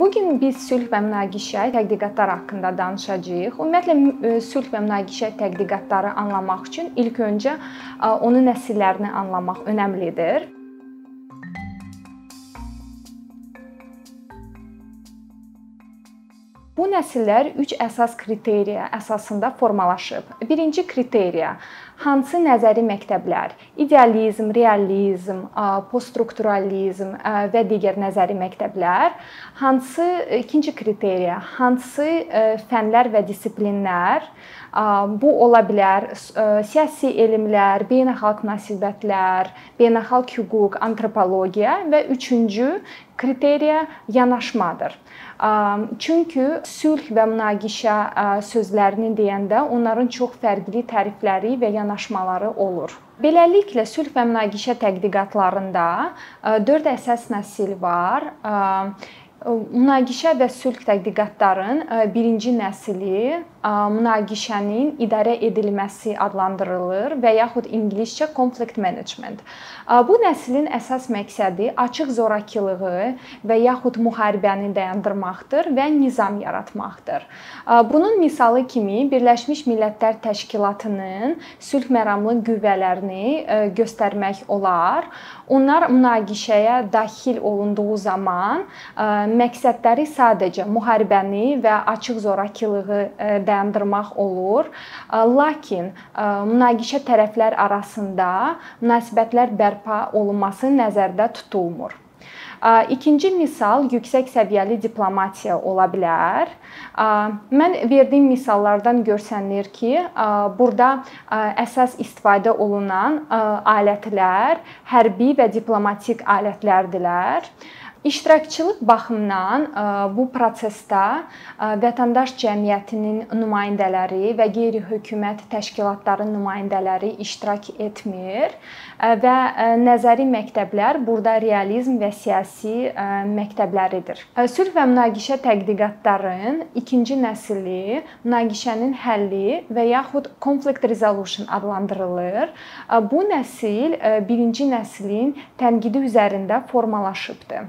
Bu gün biz sülh və münaqişə tədqiqatlar haqqında danışacağıq. Ümumiyyətlə sülh və münaqişə tədqiqatları anlamaq üçün ilk öncə onun nəsillərini anlamaq önəmlidir. Bu nəsillər 3 əsas kriteriya əsasında formalaşıb. Birinci kriteriya hansı nəzəri məktəblər, idealizm, realizm, poststrukturalizm və digər nəzəri məktəblər, hansı ikinci kriteriya, hansı fənlər və dissiplinlər bu ola bilər siyasi elmlər, beynəlxalq münasibətlər, beynəlxalq hüquq, antropologiya və üçüncü kriteriya yanaşmadır. Çünki sülh və münaqişə sözlərini deyəndə onların çox fərqli tərifləri və yanaşmaları olur. Beləliklə sülh və münaqişə tədqiqatlarında 4 əsas nəsil var. Münaqişə və sülh tədqiqatların birinci nəsli münaqişənin idarə edilməsi adlandırılır və yaxud ingiliscə conflict management. Bu nəslin əsas məqsədi açıq zorakılığı və yaxud müharibəni dayandırmaqdır və nizam yaratmaqdır. Bunun misalı kimi Birləşmiş Millətlər Təşkilatının sülh məramlı qüvvələrini göstərmək olar. Onlar münaqişəyə daxil olunduğu zaman məqsədləri sadəcə müharibəni və açıq zorakılığı dayandırmaq olur. Lakin münaqişə tərəflər arasında münasibətlər bərpa olunması nəzərdə tutulmur. İkinci misal yüksək səviyyəli diplomatiya ola bilər. Mən verdiyim misallardan görsənir ki, burada əsas istifadə olunan alətlər hərbi və diplomatik alətlərdirlər. İştirakçılıq baxımından bu prosesdə vətəndaş cəmiyyətinin nümayəndələri və qeyri-hökumət təşkilatların nümayəndələri iştirak etmir və nəzəri məktəblər burada realizm və siyasi məktəbləridir. Sülh və münaqişə tədqiqatların ikinci nəsli münaqişənin həlli və yaxud conflict resolution adlandırılır. Bu nəsil birinci nəslin tənqidi üzərində formalaşıbdır.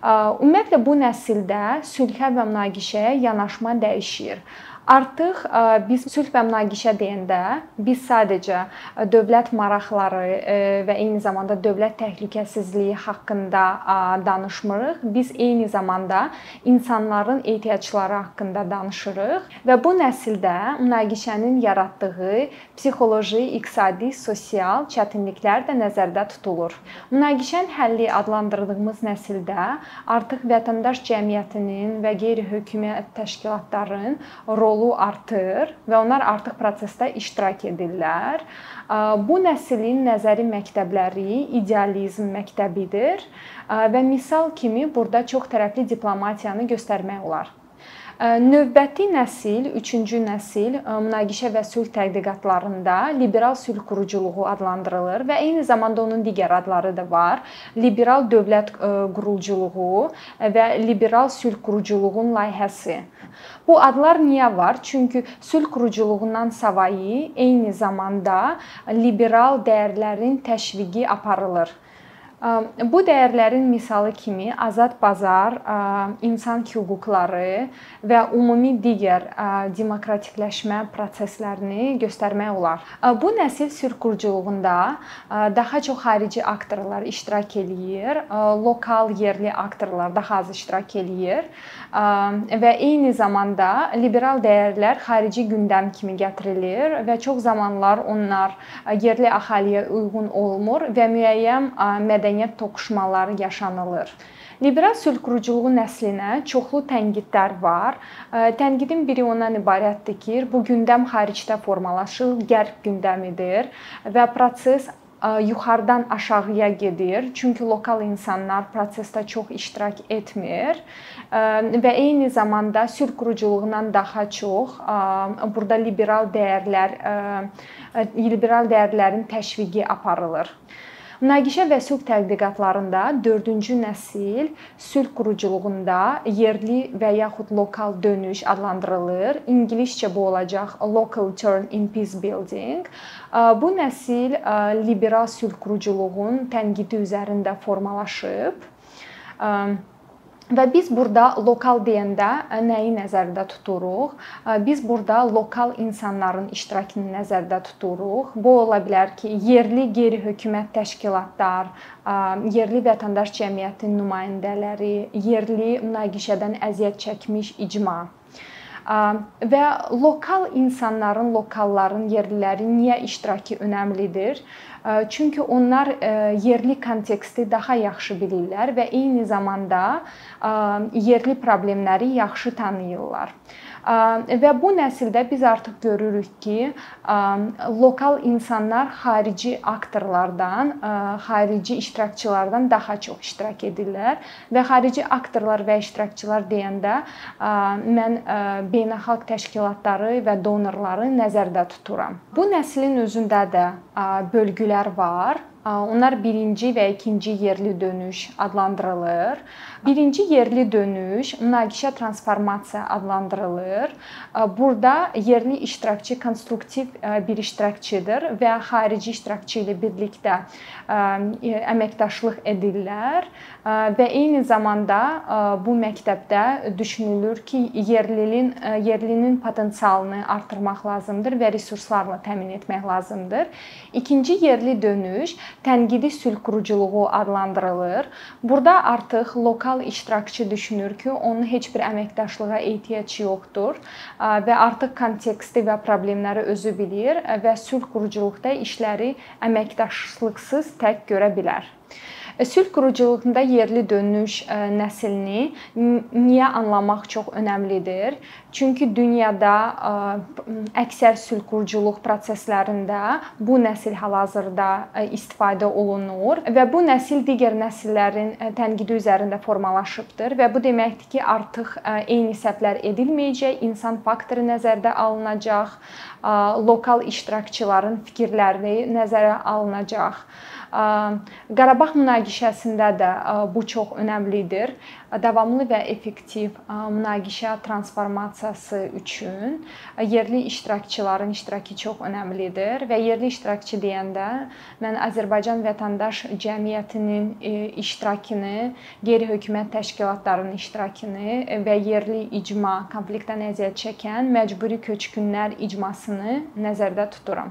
Ümumiyyətlə bu nəsildə sülhə və münaqişəyə yanaşma dəyişir. Artıq biz sülh və münaqişə deyəndə biz sadəcə dövlət maraqları və eyni zamanda dövlət təhlükəsizliyi haqqında danışmırıq. Biz eyni zamanda insanların ehtiyacları haqqında danışırıq və bu nəsildə münaqişənin yaratdığı psixoloji, iqtisadi, sosial çətinliklər də nəzərdə tutulur. Münaqişənin həlli adlandırdığımız nəsildə artıq vətəndaş cəmiyyətinin və qeyri-hökumət təşkilatlarının rolu artır və onlar artıq prosesdə iştirak edirlər. Bu nəslin nəzəri məktəbləri idealizm məktəbidir və misal kimi burada çox tərəfli diplomatiyanı göstərmək olar. Növbəti nəsil, 3-cü nəsil münaqişə və sülh tədqiqatlarında liberal sülh quruculuğu adlandırılır və eyni zamanda onun digər adları da var. Liberal dövlət quruculuğu və liberal sülh quruculuğun layihəsi. Bu adlar niyə var? Çünki sülh quruculuğundan savayı eyni zamanda liberal dəyərlərin təşviqi aparılır. Bu dəyərlərin misalı kimi azad bazar, insan hüquqları və ümumi digər demokratikləşmə proseslərini göstərmək olar. Bu nəsil sülh quruculuğunda daha çox xarici aktorlar iştirak eləyir, lokal, yerli aktorlar daha az iştirak eləyir və eyni zamanda liberal dəyərlər xarici gündəm kimi gətirilir və çox zamanlar onlar yerli əhaliyə uyğun olmur və müəyyən mədəniyyət mədəniyyət toqquşmaları yaşanılır. Liberal sülh quruculuğu nəslinə çoxlu tənqidlər var. Tənqidin biri ondan ibarətdir ki, bu gündəm xaricdə formalaşır, qərb gündəmidir və proses yuxarıdan aşağıya gedir. Çünki lokal insanlar prosesdə çox iştirak etmir və eyni zamanda sülh quruculuğundan daha çox burada liberal dəyərlər liberal dəyərlərin təşviqi aparılır. Münaqişə və sülh tədqiqatlarında 4-cü nəsil sülh quruculuğunda yerli və yaxud lokal dönüş adlandırılır. İngiliscə bu olacaq local turn in peace building. Bu nəsil liberal sülh quruculuğun tənqidi üzərində formalaşıb Və biz burada lokal deyəndə nəyi nəzərdə tuturuq? Biz burada lokal insanların iştirakını nəzərdə tuturuq. Bu ola bilər ki, yerli qeyri-hökumət təşkilatlar, yerli vətəndaş cəmiyyətinin nümayəndələri, yerli münaqişədən əziyyət çəkmiş icma və lokal insanların, lokalların, yerlilərin niyə iştirakı önəmlidir? Çünki onlar yerli konteksti daha yaxşı bilirlər və eyni zamanda yerli problemləri yaxşı tanıyırlar. Və bu nəsildə biz artıq görürük ki, lokal insanlar xarici aktorlardan, xarici iştirakçılardan daha çox iştirak edirlər və xarici aktorlar və iştirakçılar deyəndə mən beynəlxalq təşkilatları və donorları nəzərdə tuturam. Bu nəslin özündə də bölgülər var. Onlar birinci və ikinci yerli dönüş adlandırılır. Birinci yerli dönüş münaqişə transformasiya adlandırılır. Burada yerli iştirakçı konstruktiv bir iştirakçıdır və xarici iştirakçı ilə birlikdə əməkdaşlıq edirlər və eyni zamanda bu məktəbdə düşünülür ki, yerlinin yerlinin potensialını artırmaq lazımdır və resurslarla təmin etmək lazımdır. İkinci yerli dönüş tənqidi sülh quruculuğu adlandırılır. Burada artıq lokal iştirakçı düşünür ki, onun heç bir əməkdaşlığa ehtiyac yoxdur və artıq konteksti və problemləri özü bilir və sülh quruculuqda işləri əməkdaşlıqsız tək görə bilər. Sülh quruculuğunda yerli dönüş nəslini niyə anlamaq çox önəmlidir? Çünki dünyada əksər sülh quruculuq proseslərində bu nəsil hal-hazırda istifadə olunur və bu nəsil digər nəsillərin tənqidi üzərində formalaşıbdır və bu deməkdir ki, artıq eyni səhvlər edilməyəcək, insan faktoru nəzərdə alınacaq, lokal iştirakçıların fikirləri nəzərə alınacaq. Qarabağ münaqişəsində də bu çox önəmlidir. Davamlı və effektiv münaqişə transformasiyası üçün yerli iştirakçıların iştirakı çox önəmlidir və yerli iştirakçı deyəndə mən Azərbaycan vətəndaş cəmiyyətinin iştirakını, qeyri-hökumət təşkilatlarının iştirakını və yerli icma, konfliktdən əziyyət çəkən məcburi köçkünlər icmasını nəzərdə tuturam.